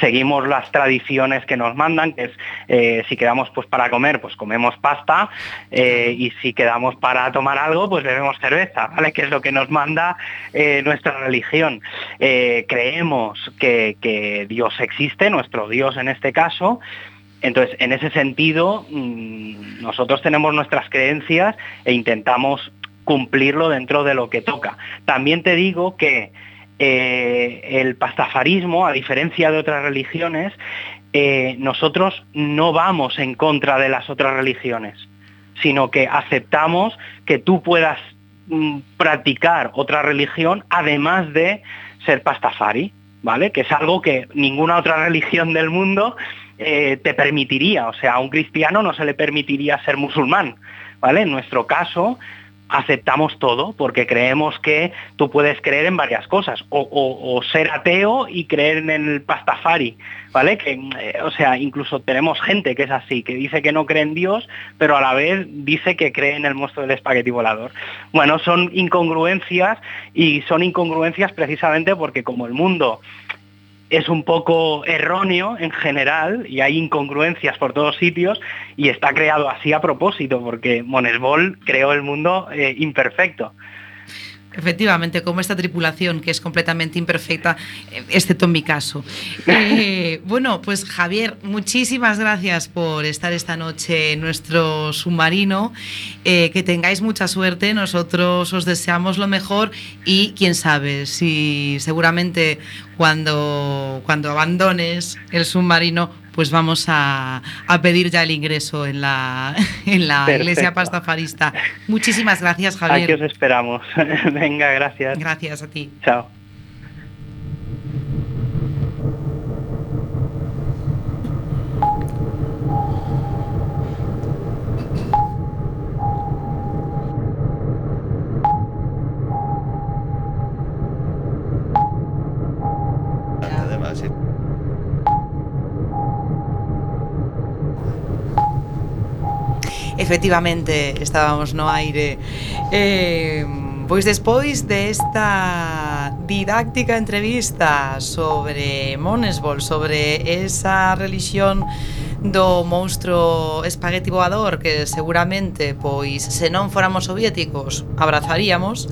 seguimos las tradiciones que nos mandan, que es eh, si quedamos pues para comer, pues comemos pasta, eh, y si quedamos para tomar algo, pues bebemos cerveza, ¿vale? Que es lo que nos manda nuestra religión. Creemos que Dios existe, nuestro Dios en este caso, entonces, en ese sentido, mm, nosotros tenemos nuestras creencias e intentamos cumplirlo dentro de lo que toca. También te digo que eh, el pastafarismo, a diferencia de otras religiones, eh, nosotros no vamos en contra de las otras religiones, sino que aceptamos que tú puedas mm, practicar otra religión además de ser pastafari, ¿vale? Que es algo que ninguna otra religión del mundo eh, te permitiría. O sea, a un cristiano no se le permitiría ser musulmán, ¿vale? En nuestro caso aceptamos todo porque creemos que tú puedes creer en varias cosas o, ser ateo y creer en el pastafari, ¿vale? Que, eh, o sea, incluso tenemos gente que es así, que dice que no cree en Dios, pero a la vez dice que cree en el monstruo del espagueti volador. Bueno, son incongruencias y son incongruencias precisamente porque como el mundo es un poco erróneo en general y hay incongruencias por todos sitios y está creado así a propósito porque Monesbol creó el mundo eh, imperfecto. Efectivamente, como esta tripulación que es completamente imperfecta, excepto en mi caso. Eh, bueno, pues Javier, muchísimas gracias por estar esta noche en nuestro submarino. Eh, que tengáis mucha suerte, nosotros os deseamos lo mejor y quién sabe si seguramente cuando, cuando abandones el submarino pues vamos a, a pedir ya el ingreso en la, en la Perfecto. iglesia pastafarista. Muchísimas gracias, Javier. Aquí os esperamos. Venga, gracias. Gracias a ti. Chao. efectivamente estábamos no aire. Eh, Pois despois desta didáctica entrevista sobre Monesbol, sobre esa religión do monstro espagueti voador que seguramente pois se non fóramos soviéticos abrazaríamos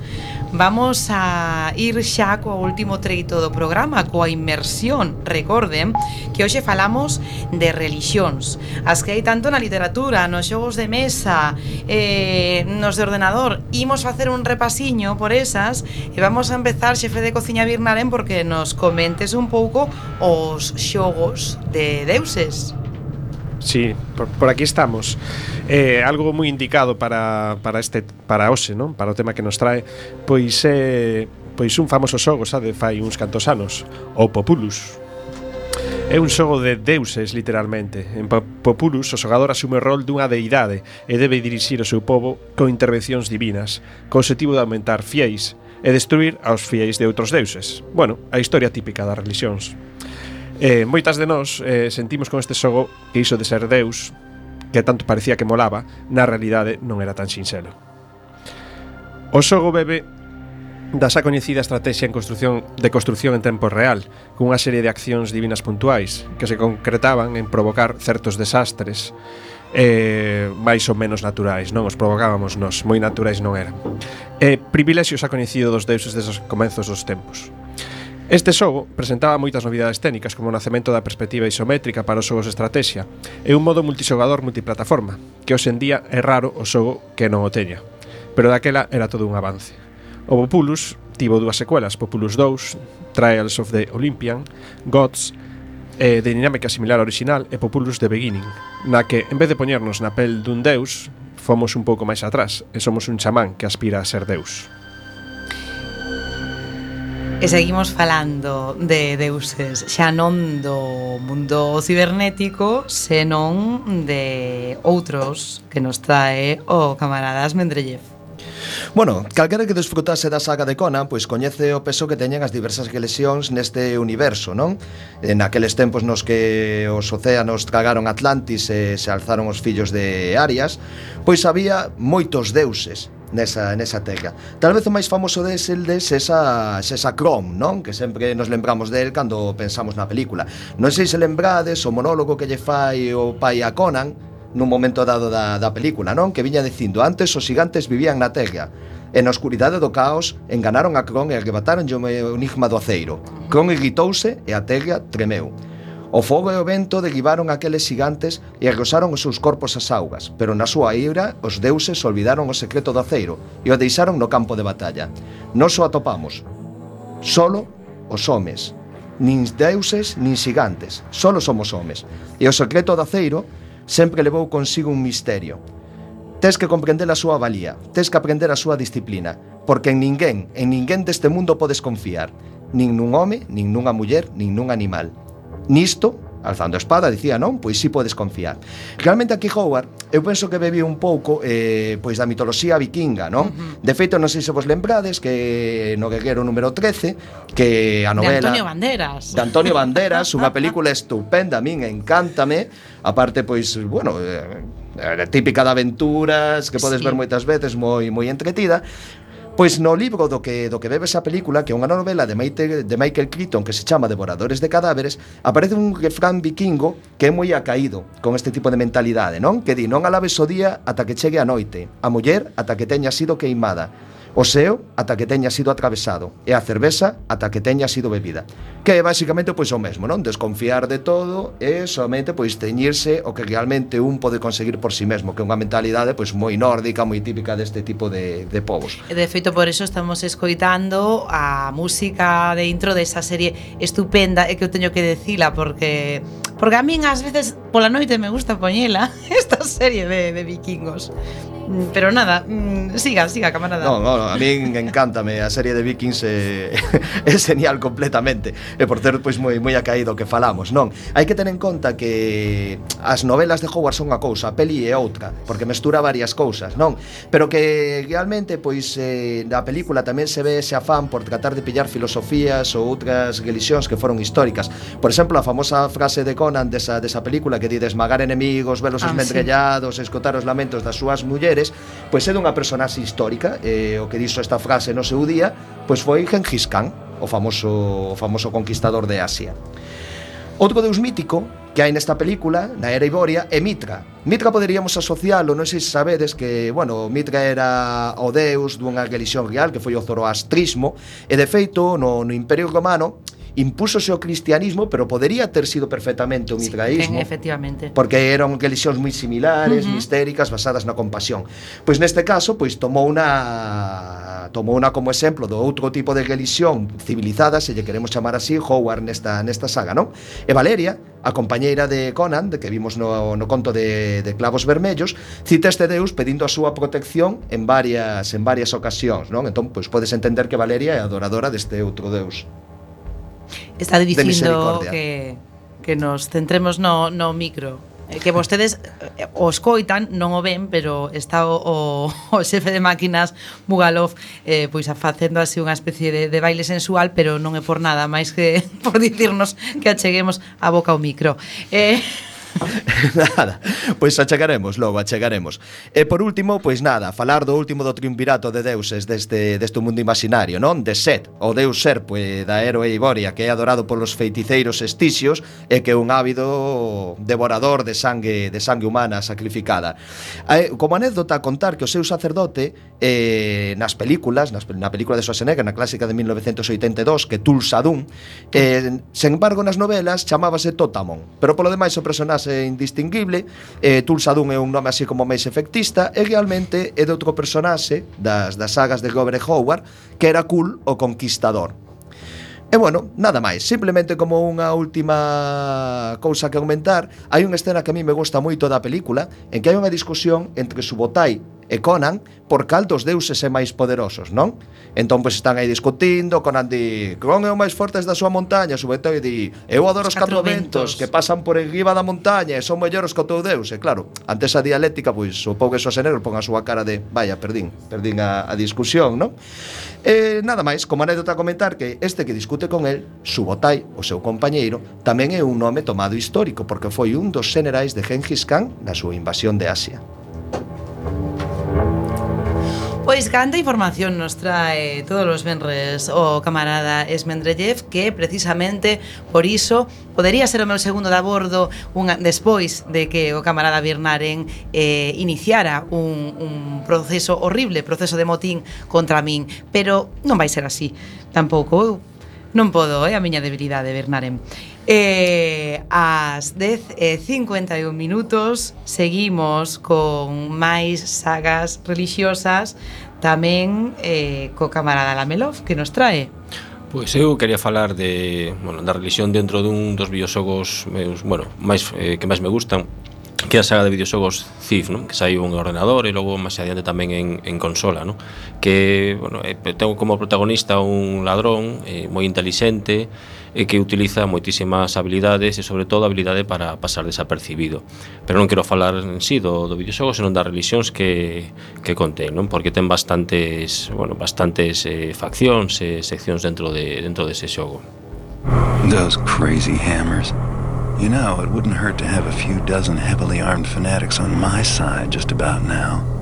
vamos a ir xa co último treito do programa coa inmersión. Recorden que hoxe falamos de relixións as que hai tanto na literatura nos xogos de mesa eh, nos de ordenador. Imos facer un repasiño por esas e vamos a empezar xefe de cociña Birnaren porque nos comentes un pouco os xogos de deuses. Sí, por, por aquí estamos. Eh, algo moi indicado para, para este para hoxe, non? Para o tema que nos trae, pois é eh, pois un famoso xogo, sabe, fai uns cantos anos, o Populus. É un xogo de deuses, literalmente. En Populus, o xogador asume o rol dunha deidade e debe dirixir o seu povo con intervencións divinas, co objetivo de aumentar fieis e destruir aos fieis de outros deuses. Bueno, a historia típica das religións. Eh, moitas de nós eh, sentimos con este xogo que iso de ser Deus, que tanto parecía que molaba, na realidade non era tan sinxelo. O xogo bebe da xa coñecida estrategia en construción de construción en tempo real, cunha serie de accións divinas puntuais que se concretaban en provocar certos desastres eh, máis ou menos naturais, non os provocábamos nós, moi naturais non eran. Eh, privilexio xa coñecido dos deuses deses comenzos dos tempos. Este xogo presentaba moitas novidades técnicas como o nacemento da perspectiva isométrica para os xogos de estrategia e un modo multixogador multiplataforma, que hoxe en día é raro o xogo que non o teña, pero daquela era todo un avance. O Populus tivo dúas secuelas, Populus 2, Trials of the Olympian, Gods, e de dinámica similar ao original e Populus The Beginning, na que, en vez de poñernos na pel dun deus, fomos un pouco máis atrás e somos un chamán que aspira a ser deus. E seguimos falando de deuses xa non do mundo cibernético senón de outros que nos trae o camaradas Mendrellev Bueno, calquera que desfrutase da saga de Conan, pois coñece o peso que teñen as diversas lesións neste universo, non? En aqueles tempos nos que os océanos tragaron Atlantis e se alzaron os fillos de Arias, pois había moitos deuses, nesa, nesa terra. Tal vez o máis famoso des el des esa, esa Chrome, non? Que sempre nos lembramos del cando pensamos na película. Non sei se lembrades o monólogo que lle fai o pai a Conan nun momento dado da, da película, non? Que viña dicindo, antes os gigantes vivían na terra, e na oscuridade do caos enganaron a Kron e arrebataron o enigma do aceiro. Kron irritouse e a terra tremeu. O fogo e o vento derivaron aqueles gigantes e arrosaron os seus corpos ás augas, pero na súa ira os deuses olvidaron o secreto do aceiro e o deixaron no campo de batalla. Nos o atopamos. Solo os homes. Nin deuses, nin gigantes. Solo somos homes. E o secreto do aceiro sempre levou consigo un misterio. Tes que comprender a súa valía, tes que aprender a súa disciplina, porque en ninguén, en ninguén deste mundo podes confiar, nin nun home, nin nunha muller, nin nun animal nisto, alzando a espada, dicía, non? Pois si podes confiar. Realmente aquí Howard, eu penso que bebeu un pouco eh, pois da mitoloxía vikinga, non? Uh -huh. De feito, non sei se vos lembrades que no guerreiro número 13, que a novela... De Antonio Banderas. De Antonio Banderas, unha película estupenda, a min encántame, aparte, pois, bueno... Eh, eh, típica de aventuras que podes sí. ver moitas veces moi moi entretida Pois no libro do que do que bebe esa película, que é unha novela de, Maite, de Michael Crichton que se chama Devoradores de Cadáveres, aparece un refrán vikingo que é moi acaído con este tipo de mentalidade, non? Que di, non alabes o día ata que chegue a noite, a muller ata que teña sido queimada o seo ata que teña sido atravesado e a cerveza ata que teña sido bebida. Que é basicamente pois o mesmo, non? Desconfiar de todo e somente pois teñirse o que realmente un pode conseguir por si sí mesmo, que é unha mentalidade pois moi nórdica, moi típica deste tipo de, de povos. De feito, por eso estamos escoitando a música de intro desa serie estupenda e que eu teño que decila porque porque a min ás veces pola noite me gusta poñela esta serie de, de vikingos. Mm, pero nada, mm, siga, siga, camarada. Non, non, a min encántame a serie de Vikings é, eh, é genial completamente. E por ter pois moi moi acaído que falamos, non? Hai que ter en conta que as novelas de Howard son unha cousa, a peli é outra, porque mestura varias cousas, non? Pero que realmente pois eh, na película tamén se ve ese afán por tratar de pillar filosofías ou outras religións que foron históricas. Por exemplo, a famosa frase de Conan desa desa película que di desmagar enemigos, velos ah, esmendrellados, sí. escotar os lamentos das súas mulleres poderes, pois é dunha personaxe histórica, eh, o que dixo esta frase no seu día, pois foi Genghis Khan, o famoso, o famoso conquistador de Asia. Outro deus mítico que hai nesta película, na era Iboria, é Mitra. Mitra poderíamos asociálo, non sei se sabedes que, bueno, Mitra era o deus dunha religión real que foi o zoroastrismo, e de feito no, no Imperio Romano impúsose o cristianismo, pero podería ter sido perfectamente un israelismo. Efectivamente. Porque eran religións moi similares, uh -huh. mistéricas, basadas na compasión. Pois neste caso, pois tomou unha tomou unha como exemplo do outro tipo de religión civilizada, se lle queremos chamar así, Howard nesta nesta saga, non? E Valeria, a compañeira de Conan, de que vimos no, no conto de, de Clavos Vermellos, cita este deus pedindo a súa protección en varias en varias ocasións, non? Entón, pois podes entender que Valeria é adoradora deste outro deus está dicindo que que nos centremos no no micro eh, que vostedes eh, o escoitan, non o ven, pero está o, o, o xefe de máquinas Mugalov eh, pois a facendo así unha especie de, de baile sensual, pero non é por nada, máis que por dicirnos que acheguemos a boca ao micro. Eh, nada, pois achegaremos logo, achegaremos. E por último, pois nada, falar do último do triunvirato de deuses deste, deste mundo imaginario, non? De Set, o deus Serpo da héroe Iboria, que é adorado polos feiticeiros estixios e que é un ávido devorador de sangue de sangue humana sacrificada. Eh, como anécdota, contar que o seu sacerdote eh, nas películas, nas, na película de Schwarzenegger, na clásica de 1982, que Tulsa Doom, eh, sen embargo nas novelas chamábase Totamon, pero polo demais o personaxe é indistinguible, eh, Tulsa Doom é un nome así como máis efectista, e realmente é de outro personaxe das, das sagas de Robert Howard, que era cool o conquistador. E bueno, nada máis, simplemente como unha última cousa que aumentar hai unha escena que a mí me gusta moito da película, en que hai unha discusión entre Subotai e Conan por cal dos deuses é máis poderosos, non? Entón, pois están aí discutindo, Conan di, Conan é o máis forte da súa montaña, Subotai di, eu adoro os capoventos que pasan por enriba da montaña e son mellores que o teu deus, e claro, ante esa dialéctica, pois o pouco que xo pon a súa cara de, vaya, perdín, perdín a, a discusión, non? E nada máis, como anécdota comentar que este que discute con el, Subotai, o seu compañeiro, tamén é un nome tomado histórico porque foi un dos xenerais de Genghis Khan na súa invasión de Asia. Pois canta información nos trae todos os venres o camarada Esmendrellev que precisamente por iso podería ser o meu segundo de abordo unha, despois de que o camarada Birnaren eh, iniciara un, un proceso horrible, proceso de motín contra min, pero non vai ser así tampouco. Eu Non podo, é eh, a miña debilidade, Bernaren. Eh, ás 10 e 51 minutos seguimos con máis sagas religiosas tamén eh, co camarada Lamelov que nos trae. Pois eu quería falar de, bueno, da religión dentro dun dos videoxogos meus, bueno, máis eh, que máis me gustan, que é a saga de videoxogos Thief, non? que saiu en ordenador e logo máis adiante tamén en, en consola, non? que bueno, eh, ten como protagonista un ladrón eh, moi intelixente e eh, que utiliza moitísimas habilidades e sobre todo habilidade para pasar desapercibido. Pero non quero falar en sí do, do videoxogo, senón das religións que, que contén, non? porque ten bastantes, bueno, bastantes eh, faccións e eh, seccións dentro de dentro dese xogo. Those crazy hammers. You know, it wouldn't hurt to have a few dozen heavily armed fanatics on my side just about now.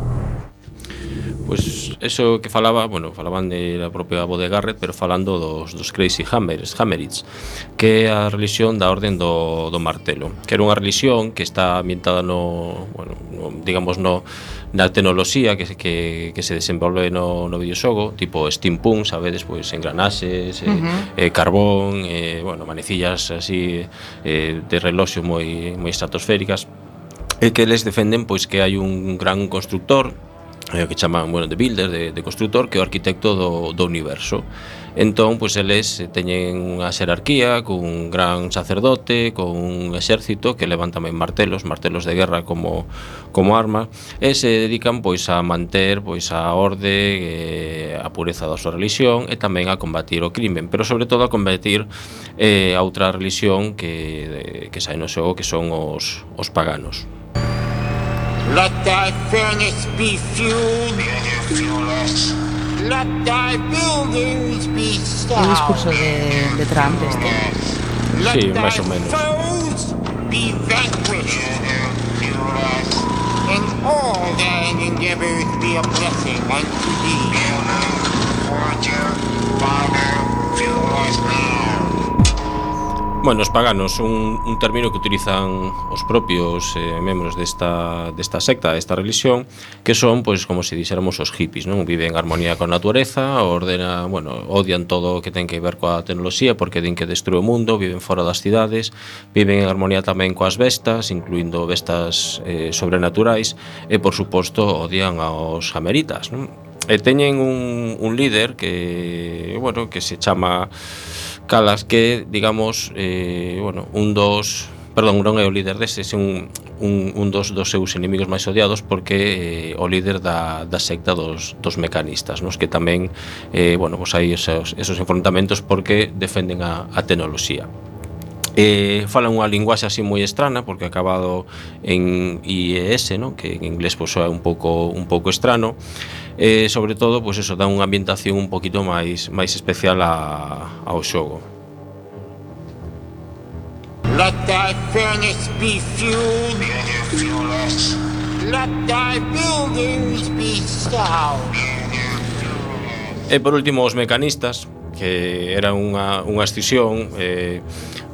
Pois eso que falaba, bueno, falaban de la propia voz de Garrett, pero falando dos, dos Crazy Hammers, Hammerits, que é a religión da orden do, do martelo, que era unha religión que está ambientada no, bueno, no, digamos no na tecnoloxía que, que, que se desenvolve no, no videoxogo, tipo steampunk, sabedes, pois engranaxes, uh -huh. eh, eh, carbón, eh, bueno, manecillas así eh, de reloxo moi moi estratosféricas, e que eles defenden pois que hai un gran constructor eh, que chaman, bueno, de builder, de, de constructor, que é o arquitecto do, do universo. Entón, pois, eles teñen unha xerarquía cun gran sacerdote, con un exército que levan tamén martelos, martelos de guerra como, como arma, e se dedican pois a manter pois a orde, eh, a pureza da súa religión e tamén a combatir o crimen, pero sobre todo a combatir eh, a outra religión que, que sai no xogo que son os, os paganos. Let thy furnace be fueled. Let thy buildings be O discurso de, de Trump este. Sí, máis ou menos. Foes be vanquished. And all thine endeavors be a blessing unto thee. Bueno, os paganos un, un término que utilizan os propios eh, membros desta, desta secta, desta religión, que son, pois, pues, como se dixéramos, os hippies, non? Viven en armonía con a natureza, ordena, bueno, odian todo o que ten que ver coa tecnoloxía, porque din que destrue o mundo, viven fora das cidades, viven en armonía tamén coas bestas, incluindo bestas eh, sobrenaturais, e, por suposto, odian aos ameritas, non? E teñen un, un líder que, bueno, que se chama calas que, digamos, eh, bueno, un dos perdón, non é o líder dese, é un, un, un dos dos seus inimigos máis odiados porque eh, o líder da, da secta dos, dos mecanistas, nos que tamén eh, bueno, pues hai esos, esos enfrontamentos porque defenden a, a tecnoloxía. Eh, falan unha linguaxe así moi estrana porque acabado en IES, ¿no? que en inglés pues, é un pouco un pouco estrano e sobre todo, pois eso dá unha ambientación un poquito máis máis especial a, ao xogo. Let thy furnace be fueled. Let thy buildings be sound. E por último, os mecanistas, que era unha, unha escisión eh,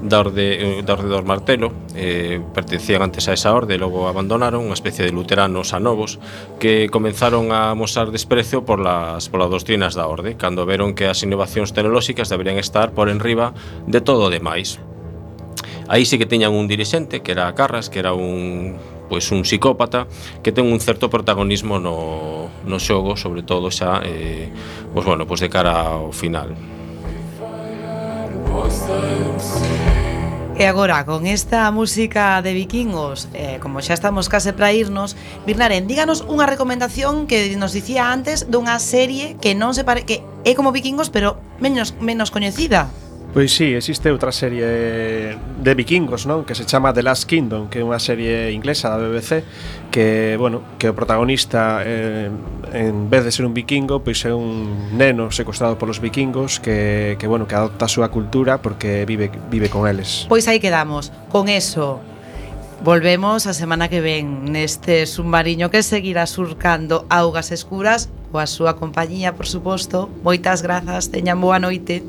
da orde, eh, da orde do Martelo eh, pertencían antes a esa orde logo abandonaron unha especie de luteranos a novos que comenzaron a mostrar desprezo por las, por las doctrinas da orde cando veron que as innovacións tecnolóxicas deberían estar por enriba de todo o demais. Aí sí que tiñan un dirixente que era Carras que era un pois un psicópata que ten un certo protagonismo no, no xogo, sobre todo xa eh, pois bueno, pois de cara ao final. E agora, con esta música de vikingos, eh, como xa estamos case para irnos, Birnaren, díganos unha recomendación que nos dicía antes dunha serie que non se pare... que é como vikingos, pero menos, menos coñecida. Pois sí, existe outra serie de vikingos, non? Que se chama The Last Kingdom, que é unha serie inglesa da BBC Que, bueno, que o protagonista, eh, en vez de ser un vikingo, pois é un neno secuestrado polos vikingos Que, que bueno, que adopta a súa cultura porque vive, vive con eles Pois aí quedamos, con eso Volvemos a semana que ven neste submarino que seguirá surcando augas escuras coa súa compañía, por suposto. Moitas grazas, teñan boa noite.